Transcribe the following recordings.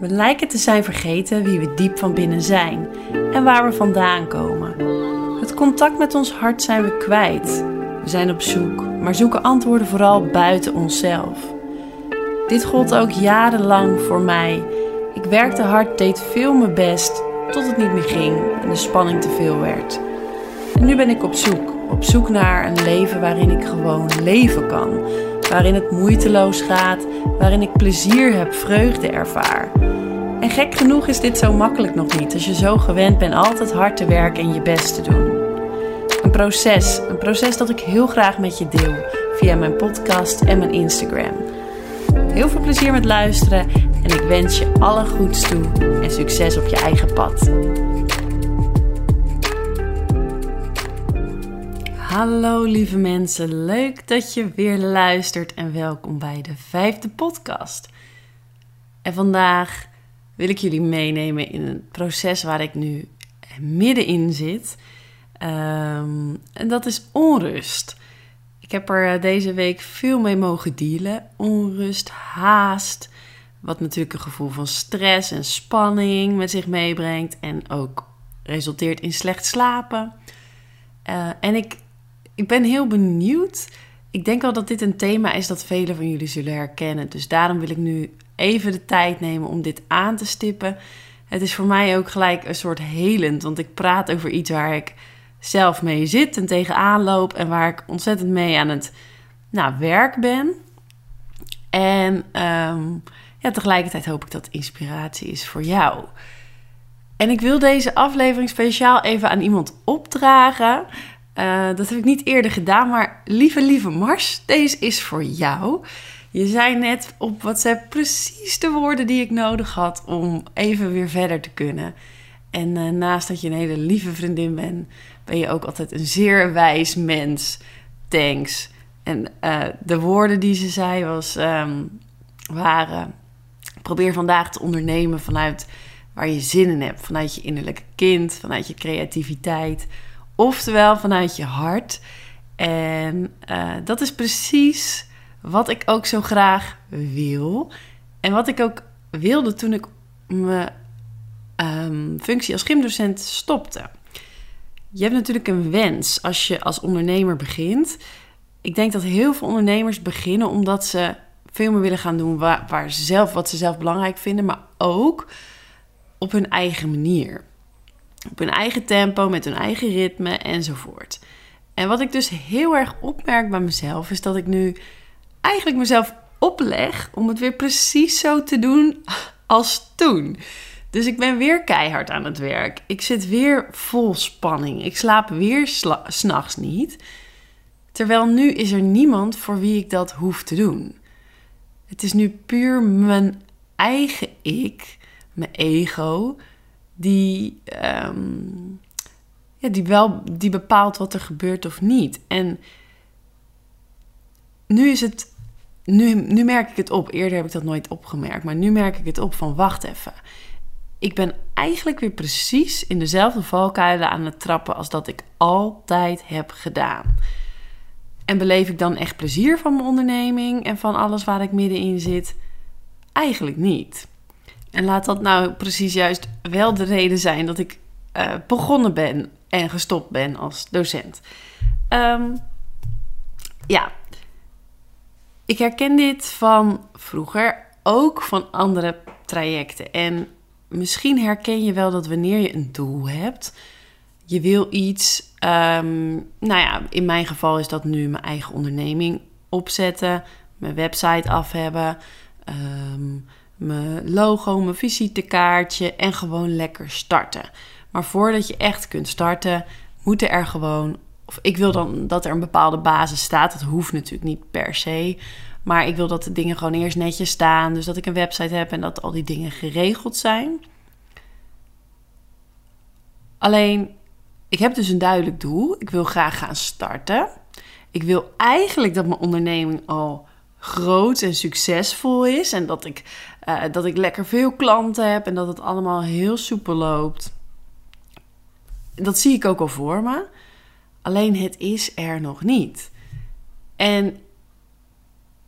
We lijken te zijn vergeten wie we diep van binnen zijn en waar we vandaan komen. Het contact met ons hart zijn we kwijt. We zijn op zoek, maar zoeken antwoorden vooral buiten onszelf. Dit gold ook jarenlang voor mij. Ik werkte hard, deed veel mijn best, tot het niet meer ging en de spanning te veel werd. En nu ben ik op zoek, op zoek naar een leven waarin ik gewoon leven kan. Waarin het moeiteloos gaat, waarin ik plezier heb, vreugde ervaar. En gek genoeg is dit zo makkelijk nog niet als je zo gewend bent altijd hard te werken en je best te doen. Een proces, een proces dat ik heel graag met je deel via mijn podcast en mijn Instagram. Heel veel plezier met luisteren en ik wens je alle goeds toe en succes op je eigen pad. Hallo lieve mensen, leuk dat je weer luistert en welkom bij de vijfde podcast. En vandaag wil ik jullie meenemen in een proces waar ik nu middenin zit. Um, en dat is onrust. Ik heb er eh, deze week veel mee mogen dealen. Onrust, haast, wat natuurlijk een gevoel van stress en spanning met zich meebrengt en ook resulteert in slecht slapen. Uh, en ik, ik ben heel benieuwd. Ik denk wel dat dit een thema is dat velen van jullie zullen herkennen. Dus daarom wil ik nu even de tijd nemen om dit aan te stippen. Het is voor mij ook gelijk een soort helend, want ik praat over iets waar ik zelf mee zit en tegenaan loop en waar ik ontzettend mee aan het nou, werk ben. En um, ja, tegelijkertijd hoop ik dat inspiratie is voor jou. En ik wil deze aflevering speciaal even aan iemand opdragen. Uh, dat heb ik niet eerder gedaan, maar lieve, lieve Mars, deze is voor jou. Je zei net op WhatsApp precies de woorden die ik nodig had om even weer verder te kunnen. En uh, naast dat je een hele lieve vriendin bent, ben je ook altijd een zeer wijs mens. Thanks. En uh, de woorden die ze zei was, um, waren: probeer vandaag te ondernemen vanuit waar je zin in hebt, vanuit je innerlijke kind, vanuit je creativiteit, oftewel vanuit je hart. En uh, dat is precies wat ik ook zo graag wil. En wat ik ook wilde toen ik mijn um, functie als gymdocent stopte. Je hebt natuurlijk een wens als je als ondernemer begint. Ik denk dat heel veel ondernemers beginnen omdat ze veel meer willen gaan doen waar, waar ze zelf, wat ze zelf belangrijk vinden, maar ook op hun eigen manier. Op hun eigen tempo, met hun eigen ritme enzovoort. En wat ik dus heel erg opmerk bij mezelf, is dat ik nu eigenlijk mezelf opleg om het weer precies zo te doen als toen. Dus ik ben weer keihard aan het werk. Ik zit weer vol spanning. Ik slaap weer s'nachts niet. Terwijl nu is er niemand voor wie ik dat hoef te doen. Het is nu puur mijn eigen ik, mijn ego, die, um, ja, die wel die bepaalt wat er gebeurt of niet. En nu is het. Nu, nu merk ik het op. Eerder heb ik dat nooit opgemerkt. Maar nu merk ik het op van wacht even. Ik ben eigenlijk weer precies in dezelfde valkuilen aan het trappen als dat ik altijd heb gedaan. En beleef ik dan echt plezier van mijn onderneming en van alles waar ik middenin zit? Eigenlijk niet. En laat dat nou precies juist wel de reden zijn dat ik uh, begonnen ben en gestopt ben als docent. Um, ja, ik herken dit van vroeger, ook van andere trajecten. En misschien herken je wel dat wanneer je een doel hebt, je wil iets. Um, nou ja, in mijn geval is dat nu mijn eigen onderneming opzetten, mijn website af hebben, um, mijn logo, mijn visitekaartje en gewoon lekker starten. Maar voordat je echt kunt starten, moeten er gewoon of ik wil dan dat er een bepaalde basis staat. Dat hoeft natuurlijk niet per se. Maar ik wil dat de dingen gewoon eerst netjes staan. Dus dat ik een website heb en dat al die dingen geregeld zijn. Alleen, ik heb dus een duidelijk doel. Ik wil graag gaan starten. Ik wil eigenlijk dat mijn onderneming al groot en succesvol is. En dat ik, uh, dat ik lekker veel klanten heb en dat het allemaal heel soepel loopt. Dat zie ik ook al voor me. Alleen het is er nog niet. En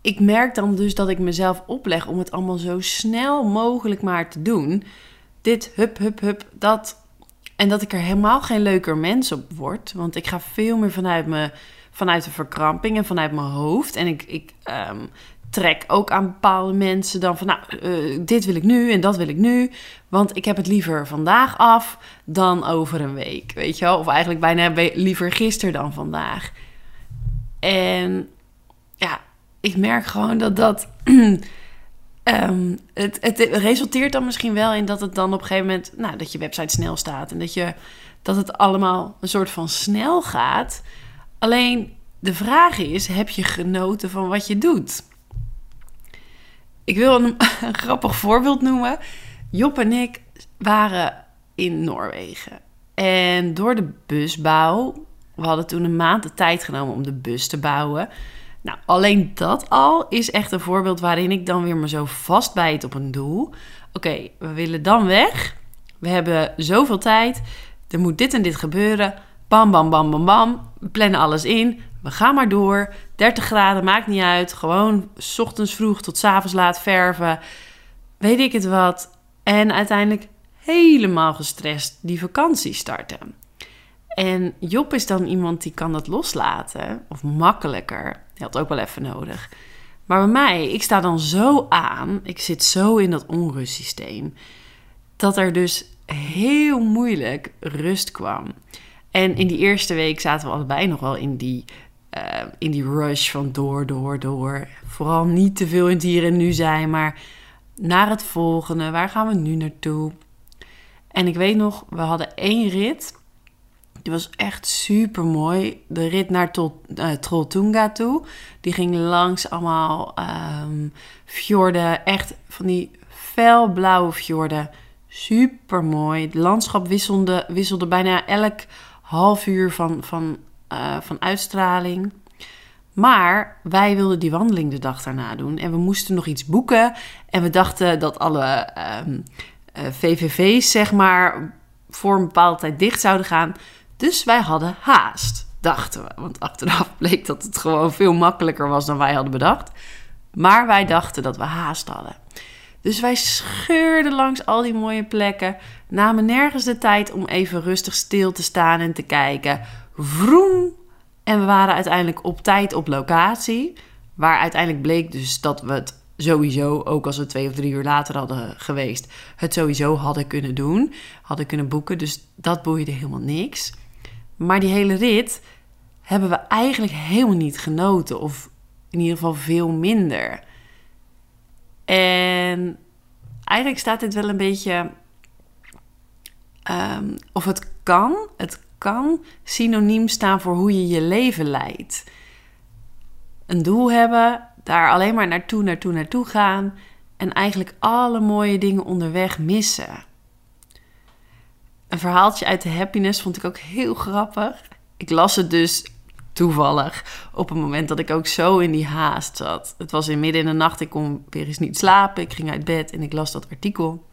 ik merk dan dus dat ik mezelf opleg om het allemaal zo snel mogelijk maar te doen. Dit, hup, hup, hup, dat. En dat ik er helemaal geen leuker mens op word. Want ik ga veel meer vanuit, me, vanuit de verkramping en vanuit mijn hoofd. En ik, ik ehm, trek ook aan bepaalde mensen dan van... nou, uh, dit wil ik nu en dat wil ik nu. Want ik heb het liever vandaag af dan over een week, weet je wel? Of eigenlijk bijna liever gisteren dan vandaag. En ja, ik merk gewoon dat dat... Um, het, het, resulteert dan misschien wel in dat het dan op een gegeven moment, nou, dat je website snel staat en dat, je, dat het allemaal een soort van snel gaat. Alleen de vraag is: heb je genoten van wat je doet? Ik wil een, grappig voorbeeld noemen. Job en ik waren in Noorwegen. En door de busbouw, we hadden toen een maand de tijd genomen om de bus te bouwen. Nou, alleen dat al is echt een voorbeeld waarin ik dan weer me zo vastbijt op een doel. Oké, we willen dan weg. We hebben zoveel tijd. Er moet dit en dit gebeuren. Bam, bam, bam, bam, bam. We plannen alles in. We gaan maar door. 30 graden, maakt niet uit. Gewoon s ochtends vroeg tot s avonds laat verven. Weet ik het wat. En uiteindelijk helemaal gestrest die vakantie starten. En Job is dan iemand die kan dat loslaten, of makkelijker. Hij had ook wel even nodig. Maar bij mij, ik sta dan zo aan, ik zit zo in dat onrustsysteem, dat er dus heel moeilijk rust kwam. En in die eerste week zaten we allebei nog wel in die, uh, in die rush van door, door, door. Vooral niet te veel in het hier en nu zijn, maar naar het volgende. Waar gaan we nu naartoe? En ik weet nog, we hadden één rit die was echt super mooi. De rit naar uh, Trolltunga toe. Die ging langs allemaal um, fjorden. Echt van die felblauwe fjorden. Super mooi. Het landschap wisselde, wisselde bijna elk half uur van, van, uh, van uitstraling. Maar wij wilden die wandeling de dag daarna doen. En we moesten nog iets boeken. En we dachten dat alle um, ehm, eh, VVV's, zeg maar, voor een bepaalde tijd dicht zouden gaan. Dus wij hadden haast, dachten we. Want achteraf bleek dat het gewoon veel makkelijker was dan wij hadden bedacht. Maar wij dachten dat we haast hadden. Dus wij scheurden langs al die mooie plekken, namen nergens de tijd om even rustig stil te staan en te kijken. Vroom! En we waren uiteindelijk op tijd op locatie. Waar uiteindelijk bleek dus dat we het sowieso, ook als we twee of drie uur later hadden geweest, het sowieso hadden kunnen doen. Hadden kunnen boeken. Dus dat boeide helemaal niks. Maar die hele rit hebben we eigenlijk helemaal niet genoten. Of in ieder geval veel minder. En eigenlijk staat dit wel een beetje. Um, of het kan, het kan synoniem staan voor hoe je je leven leidt. Een doel hebben, daar alleen maar naartoe, naartoe, naartoe gaan. En eigenlijk alle mooie dingen onderweg missen. Een verhaaltje uit de happiness vond ik ook heel grappig. Ik las het dus toevallig op een moment dat ik ook zo in die haast zat. Het was in midden in de nacht, ik kon weer eens niet slapen. Ik ging uit bed en ik las dat artikel.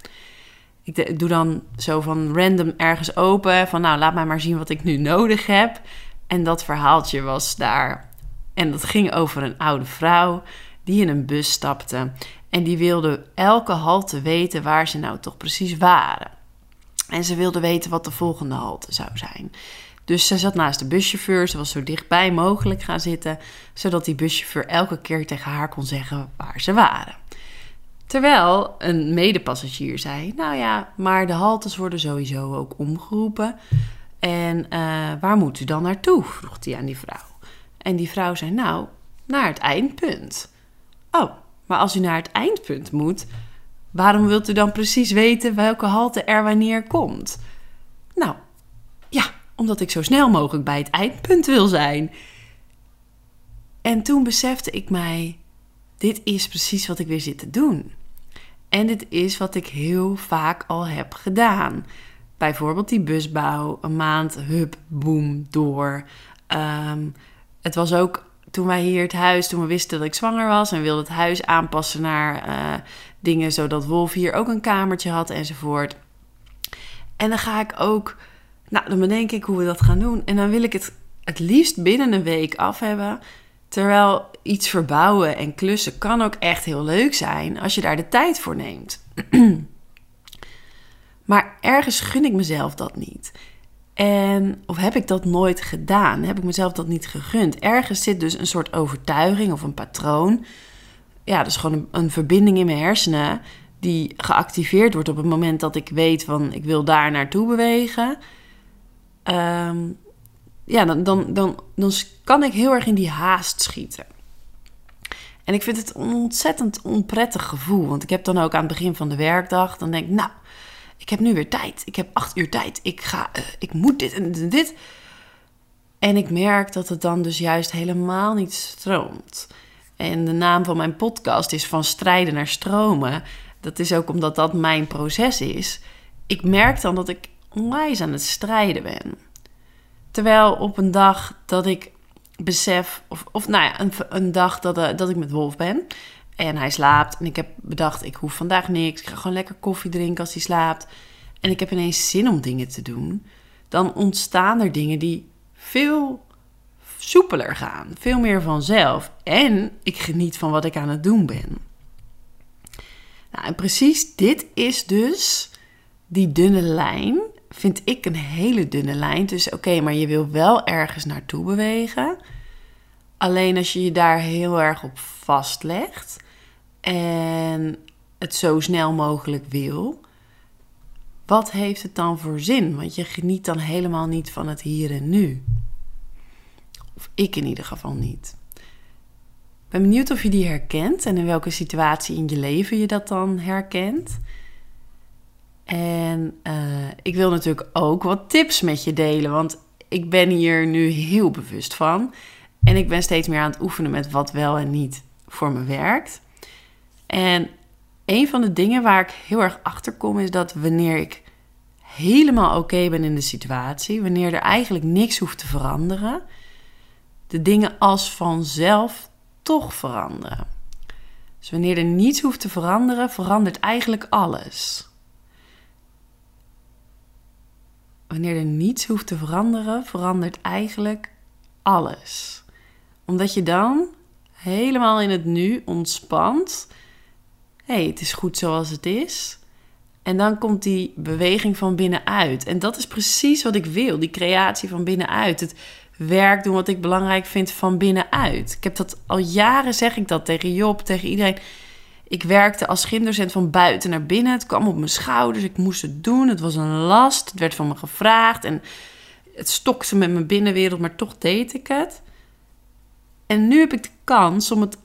Ik doe dan zo van random ergens open, van nou laat mij maar zien wat ik nu nodig heb. En dat verhaaltje was daar. En dat ging over een oude vrouw die in een bus stapte. En die wilde elke halte weten waar ze nou toch precies waren. En ze wilde weten wat de volgende halte zou zijn. Dus ze zat naast de buschauffeur. Ze was zo dichtbij mogelijk gaan zitten, zodat die buschauffeur elke keer tegen haar kon zeggen waar ze waren. Terwijl een medepassagier zei: Nou ja, maar de haltes worden sowieso ook omgeroepen. En uh, waar moet u dan naartoe? vroeg hij aan die vrouw. En die vrouw zei: Nou, naar het eindpunt. Oh, maar als u naar het eindpunt moet, Waarom wilt u dan precies weten welke halte er wanneer komt? Nou, ja, omdat ik zo snel mogelijk bij het eindpunt wil zijn. En toen besefte ik mij: dit is precies wat ik weer zit te doen. En dit is wat ik heel vaak al heb gedaan. Bijvoorbeeld die busbouw, een maand, hup, boem, door. Ehm, het was ook toen wij hier het huis, toen we wisten dat ik zwanger was en wilde het huis aanpassen naar uh, dingen zodat Wolf hier ook een kamertje had enzovoort. En dan ga ik ook, nou dan bedenk ik hoe we dat gaan doen. En dan wil ik het het liefst binnen een week af hebben. Terwijl iets verbouwen en klussen kan ook echt heel leuk zijn als je daar de tijd voor neemt. maar ergens gun ik mezelf dat niet. En, of heb ik dat nooit gedaan? Heb ik mezelf dat niet gegund? Ergens zit dus een soort overtuiging of een patroon. Ja, dus gewoon een, een verbinding in mijn hersenen die geactiveerd wordt op het moment dat ik weet van ik wil daar naartoe bewegen. Ehm, ja, dan, dan, dan, dan kan ik heel erg in die haast schieten. En ik vind het een ontzettend onprettig gevoel. Want ik heb dan ook aan het begin van de werkdag, dan denk ik, nou, ik heb nu weer tijd. Ik heb acht uur tijd. Ik, ga, uh, ik moet dit en dit. En ik merk dat het dan dus juist helemaal niet stroomt. En de naam van mijn podcast is Van Strijden naar Stromen. Dat is ook omdat dat mijn proces is. Ik merk dan dat ik onwijs aan het strijden ben. Terwijl op een dag dat ik besef, of, of nou ja, een, een dag dat, uh, dat ik met Wolf ben en hij slaapt. En ik heb bedacht, ik hoef vandaag niks. Ik ga gewoon lekker koffie drinken als hij slaapt. En ik heb ineens zin om dingen te doen. Dan ontstaan er dingen die veel soepeler gaan. Veel meer vanzelf. En ik geniet van wat ik aan het doen ben. Nou, en precies dit is dus die dunne lijn. Vind ik een hele dunne lijn. Dus oké, maar je wil wel ergens naartoe bewegen. Alleen als je je daar heel erg op vastlegt en het zo snel mogelijk wil, wat heeft het dan voor zin? Want je geniet dan helemaal niet van het hier en nu. Of ik in ieder geval niet. Ik ben benieuwd of je die herkent en in welke situatie in je leven je dat dan herkent. En uh, ik wil natuurlijk ook wat tips met je delen, want ik ben hier nu heel bewust van. En ik ben steeds meer aan het oefenen met wat wel en niet voor me werkt. En een van de dingen waar ik heel erg achter kom is dat wanneer ik helemaal oké ben in de situatie, wanneer er eigenlijk niks hoeft te veranderen, de dingen als vanzelf toch veranderen. Dus wanneer er niets hoeft te veranderen, verandert eigenlijk alles. Wanneer er niets hoeft te veranderen, verandert eigenlijk alles. Omdat je dan helemaal in het nu ontspant hey, het is goed zoals het is. En dan komt die beweging van binnenuit. En dat is precies wat ik wil, die creatie van binnenuit. Het werk doen wat ik belangrijk vind van binnenuit. Ik heb dat al jaren, zeg ik dat tegen Job, tegen iedereen. Ik werkte als gymdocent van buiten naar binnen. Het kwam op mijn schouders. Ik moest het doen. Het was een last. Het werd van me gevraagd. En het stokte met mijn binnenwereld, maar toch deed ik het. En nu heb ik de kans om het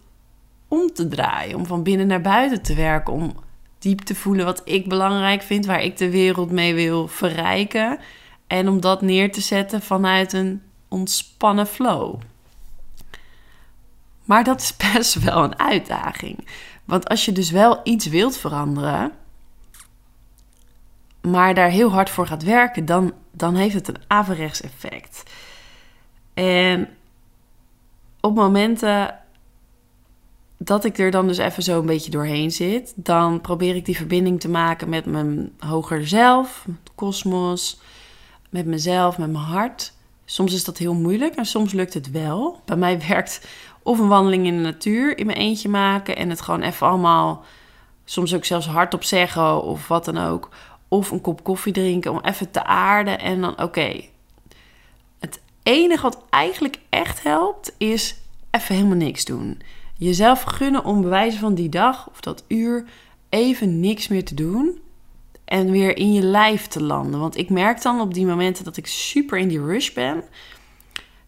om te draaien. Om van binnen naar buiten te werken. Om diep te voelen wat ik belangrijk vind. Waar ik de wereld mee wil verrijken. En om dat neer te zetten vanuit een ontspannen flow. Maar dat is best wel een uitdaging. Want als je dus wel iets wilt veranderen, maar daar heel hard voor gaat werken, dan, dan heeft het een averechts effect. En op momenten dat ik er dan dus even zo een beetje doorheen zit, dan probeer ik die verbinding te maken met mijn hoger zelf, met kosmos, met mezelf, met mijn hart. Soms is dat heel moeilijk en soms lukt het wel. Bij mij werkt of een wandeling in de natuur in mijn eentje maken en het gewoon even allemaal, soms ook zelfs hardop zeggen of wat dan ook. Of een kop koffie drinken om even te aarden en dan oké. Het enige wat eigenlijk echt helpt is even helemaal niks doen jezelf gunnen om bewijzen van die dag of dat uur even niks meer te doen en weer in je lijf te landen. Want ik merk dan op die momenten dat ik super in die rush ben.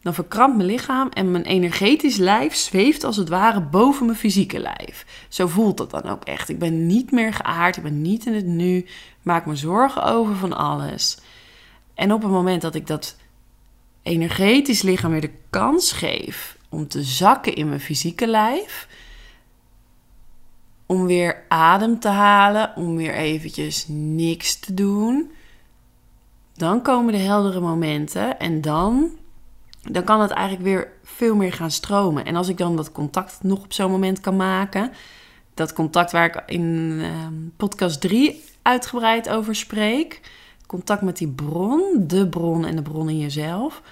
Dan verkrampt mijn lichaam en mijn energetisch lijf zweeft als het ware boven mijn fysieke lijf. Zo voelt dat dan ook echt. Ik ben niet meer geaard, ik ben niet in het nu, maak me zorgen over van alles. En op het moment dat ik dat energetisch lichaam weer de kans geef om te zakken in mijn fysieke lijf. Om weer adem te halen, om weer eventjes niks te doen. Dan komen de heldere momenten en dan, dan kan het eigenlijk weer veel meer gaan stromen. En als ik dan dat contact nog op zo'n moment kan maken, dat contact waar ik in uh, podcast 3 uitgebreid over spreek, contact met die bron, de bron en de bron in jezelf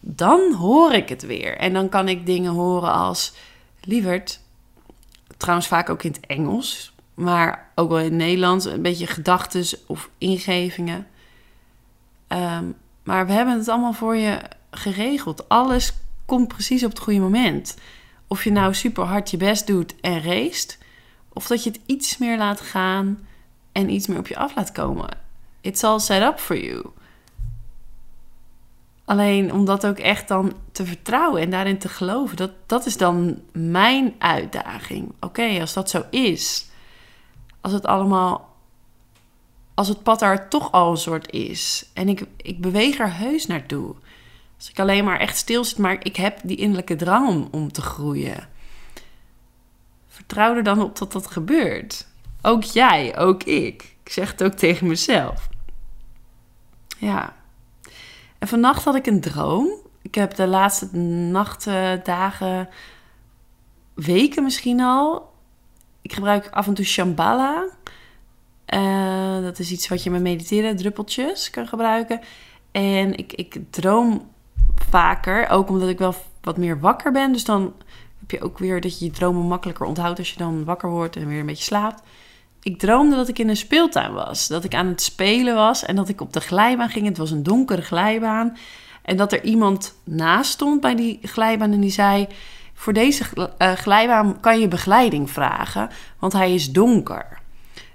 dan hoor ik het weer. En dan kan ik dingen horen als: Lieverd, trouwens vaak ook in het Engels, maar ook wel in het Nederlands, een beetje gedachten of ingevingen. Ehm, maar we hebben het allemaal voor je geregeld. Alles komt precies op het goede moment. Of je nou super hard je best doet en race, of dat je het iets meer laat gaan en iets meer op je af laat komen. It's all set up for you. Alleen om dat ook echt dan te vertrouwen en daarin te geloven, dat, dat is dan mijn uitdaging. Oké, als dat zo is, als het allemaal, als het pad daar toch al een soort is en ik, ik beweeg er heus naartoe. Als ik alleen maar echt stil zit, maar ik heb die innerlijke drang om, om te groeien. Vertrouw er dan op dat dat gebeurt. Ook jij, ook ik. Ik zeg het ook tegen mezelf. Ja. En vannacht had ik een droom. Ik heb de laatste nachten, dagen, weken misschien al. Ik gebruik af en toe Shambhala. Uh, dat is iets wat je met mediteren, druppeltjes kan gebruiken. En ik, ik droom vaker, ook omdat ik wel wat meer wakker ben. Dus dan heb je ook weer dat je je dromen makkelijker onthoudt als je dan wakker wordt en weer een beetje slaapt. Ik droomde dat ik in een speeltuin was. Dat ik aan het spelen was en dat ik op de glijbaan ging. Het was een donkere glijbaan. En dat er iemand naast stond bij die glijbaan en die zei: Voor deze uh, glijbaan kan je begeleiding vragen, want hij is donker.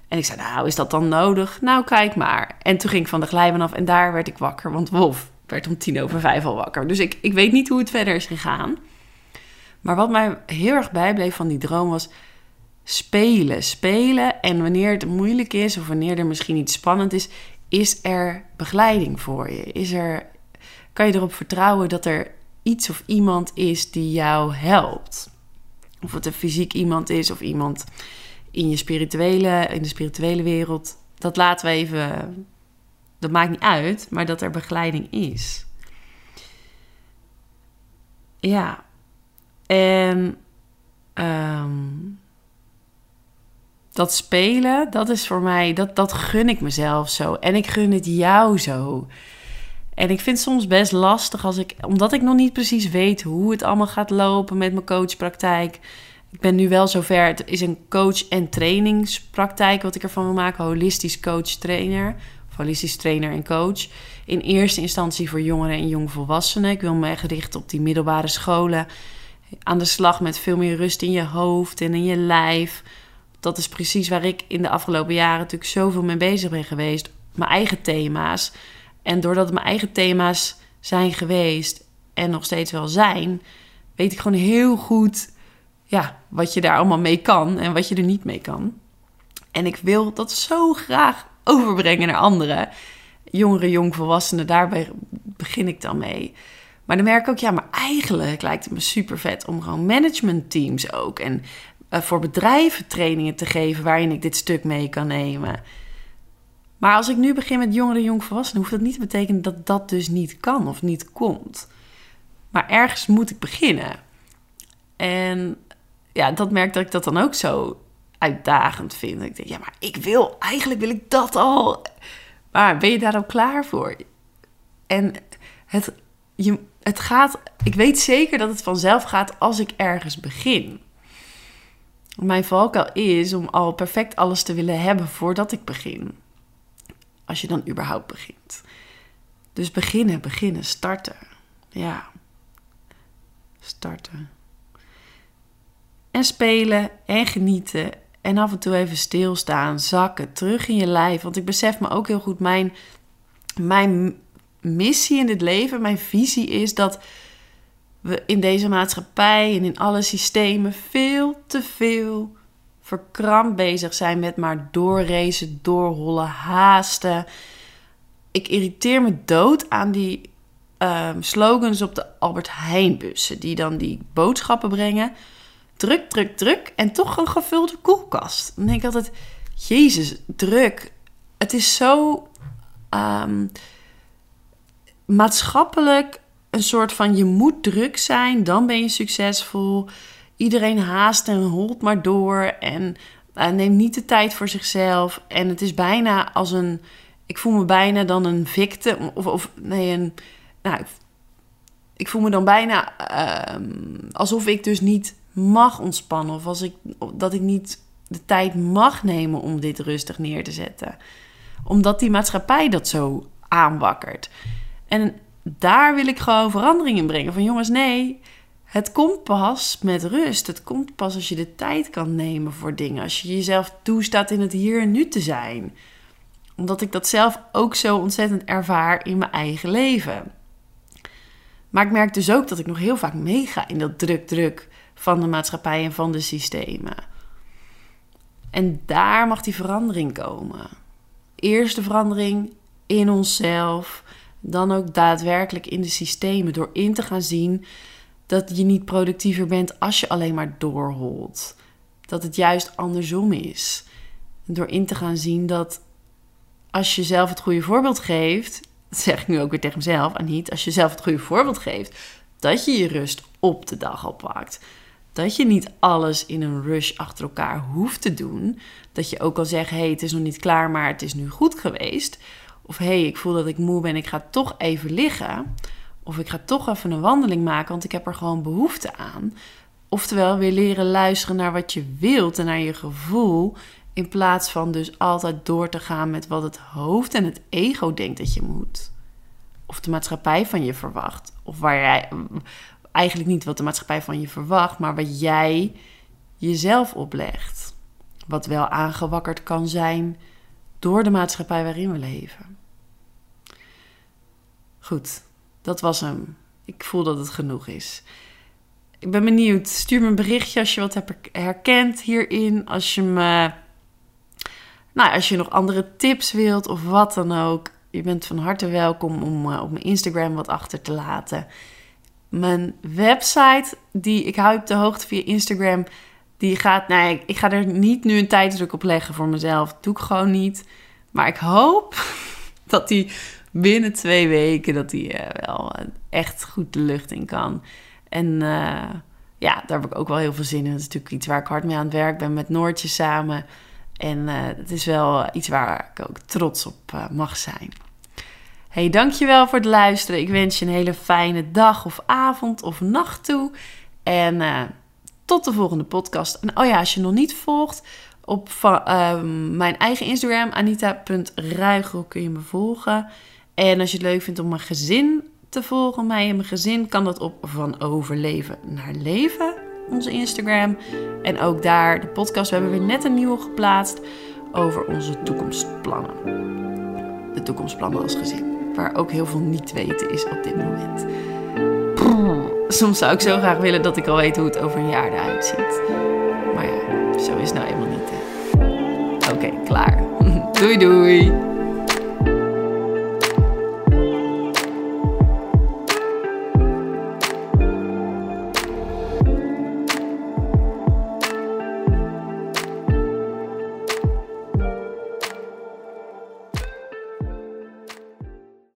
En ik zei: Nou, is dat dan nodig? Nou, kijk maar. En toen ging ik van de glijbaan af en daar werd ik wakker, want Wolf werd om tien over vijf al wakker. Dus ik, ik weet niet hoe het verder is gegaan. Maar wat mij heel erg bijbleef van die droom was spelen. Spelen en wanneer het moeilijk is of wanneer er misschien iets spannend is, is er begeleiding voor je? Is er, kan je erop vertrouwen dat er iets of iemand is die jou helpt? Of het een fysiek iemand is of iemand in je spirituele, in de spirituele wereld. Dat laten we even. Dat maakt niet uit, maar dat er begeleiding is. Ja. En um, dat spelen, dat is voor mij, dat, dat gun ik mezelf zo. En ik gun het jou zo. En ik vind het soms best lastig als ik, omdat ik nog niet precies weet hoe het allemaal gaat lopen met mijn coachpraktijk. Ik ben nu wel zover. Het is een coach- en trainingspraktijk wat ik ervan wil maken. Holistisch coach-trainer. Of holistisch trainer en coach. In eerste instantie voor jongeren en jongvolwassenen. Ik wil me richten op die middelbare scholen. Aan de slag met veel meer rust in je hoofd en in je lijf dat is precies waar ik in de afgelopen jaren natuurlijk zoveel mee bezig ben geweest. Mijn eigen thema's. En doordat het mijn eigen thema's zijn geweest en nog steeds wel zijn, weet ik gewoon heel goed ja, wat je daar allemaal mee kan en wat je er niet mee kan. En ik wil dat zo graag overbrengen naar anderen. Jongeren, jongvolwassenen, daarbij begin ik dan mee. Maar dan merk ik ook, ja, maar eigenlijk lijkt het me super vet om gewoon managementteams ook. En uh, voor bedrijven trainingen te geven waarin ik dit stuk mee kan nemen. Maar als ik nu begin met jongeren, jongvolwassenen, hoeft dat niet te betekenen dat dat dus niet kan of niet komt. Maar ergens moet ik beginnen. En ja, dat merk dat ik dat dan ook zo uitdagend vind. Ik denk, ja, maar ik wil, eigenlijk wil ik dat al. Maar ben je daar al klaar voor? En het, je, het gaat, ik weet zeker dat het vanzelf gaat als ik ergens begin. Mijn valkuil is om al perfect alles te willen hebben voordat ik begin. Als je dan überhaupt begint. Dus beginnen, beginnen, starten. Ja. Starten. En spelen en genieten. En af en toe even stilstaan, zakken, terug in je lijf. Want ik besef me ook heel goed, mijn, mijn missie in dit leven, mijn visie is dat we in deze maatschappij en in alle systemen veel te veel verkrampt bezig zijn met maar doorracen, doorrollen, haasten. Ik irriteer me dood aan die um, slogans op de Albert Heijn bussen, die dan die boodschappen brengen. Druk, druk, druk en toch een gevulde koelkast. Dan denk ik altijd, Jezus, druk. Het is zo um, maatschappelijk een soort van je moet druk zijn, dan ben je succesvol. Iedereen haast en holt maar door en uh, neemt niet de tijd voor zichzelf. En het is bijna als een, ik voel me bijna dan een victim of, of nee, een, nou, ik voel me dan bijna ehm, alsof ik dus niet mag ontspannen. Of als ik, dat ik niet de tijd mag nemen om dit rustig neer te zetten. Omdat die maatschappij dat zo aanwakkert. En daar wil ik gewoon verandering in brengen. Van jongens, nee, het komt pas met rust. Het komt pas als je de tijd kan nemen voor dingen. Als je jezelf toestaat in het hier en nu te zijn. Omdat ik dat zelf ook zo ontzettend ervaar in mijn eigen leven. Maar ik merk dus ook dat ik nog heel vaak meega in dat druk-druk van de maatschappij en van de systemen. En daar mag die verandering komen. Eerst de verandering in onszelf, dan ook daadwerkelijk in de systemen. Door in te gaan zien dat je niet productiever bent als je alleen maar doorholt. Dat het juist andersom is. Door in te gaan zien dat als je zelf het goede voorbeeld geeft, zeg ik nu ook weer tegen mezelf, en niet als je zelf het goede voorbeeld geeft, dat je je rust op de dag oppakt. Dat je niet alles in een rush achter elkaar hoeft te doen. Dat je ook al zegt: hé, hey, het is nog niet klaar, maar het is nu goed geweest. Of hé, hey, ik voel dat ik moe ben, ik ga toch even liggen. Of ik ga toch even een wandeling maken, want ik heb er gewoon behoefte aan. Oftewel, weer leren luisteren naar wat je wilt en naar je gevoel. In plaats van dus altijd door te gaan met wat het hoofd en het ego denkt dat je moet. Of de maatschappij van je verwacht. Of waar jij. Eigenlijk niet wat de maatschappij van je verwacht, maar wat jij jezelf oplegt. Wat wel aangewakkerd kan zijn door de maatschappij waarin we leven. Goed, dat was hem. Ik voel dat het genoeg is. Ik ben benieuwd. Stuur me een berichtje als je wat hebt herkend hierin. Als je me. Nou, als je nog andere tips wilt of wat dan ook. Je bent van harte welkom om uh, op mijn Instagram wat achter te laten. Mijn website, die ik hou op de hoogte via Instagram, die gaat. Nou ik ga er niet nu een tijdsdruk op leggen voor mezelf. Dat doe ik gewoon niet. Maar ik hoop dat die binnen twee weken dat die uh, wel echt goed de lucht in kan. En uh, ja, daar heb ik ook wel heel veel zin in. Dat is natuurlijk iets waar ik hard mee aan het werk ben met Noortje samen. En het is wel iets waar ik ook trots op mag zijn. Hey, dankjewel voor het luisteren. Ik wens je een hele fijne dag of avond of nacht toe. En tot de volgende podcast. En oh ja, als je nog niet volgt, op uh, mijn eigen Instagram, anita.ruigel, kun je me volgen. En als je het leuk vindt om mijn gezin te volgen, mij en mijn gezin, kan dat op van overleven naar leven, onze Instagram. En ook daar de podcast. We hebben weer net een nieuwe geplaatst over onze toekomstplannen. De toekomstplannen als gezin. Waar ook heel veel niet weten is op dit moment. Soms zou ik zo graag willen dat ik al weet hoe het over een jaar eruit ziet. Maar ja, zo is het nou eenmaal niet. Oké, klaar. doei doei.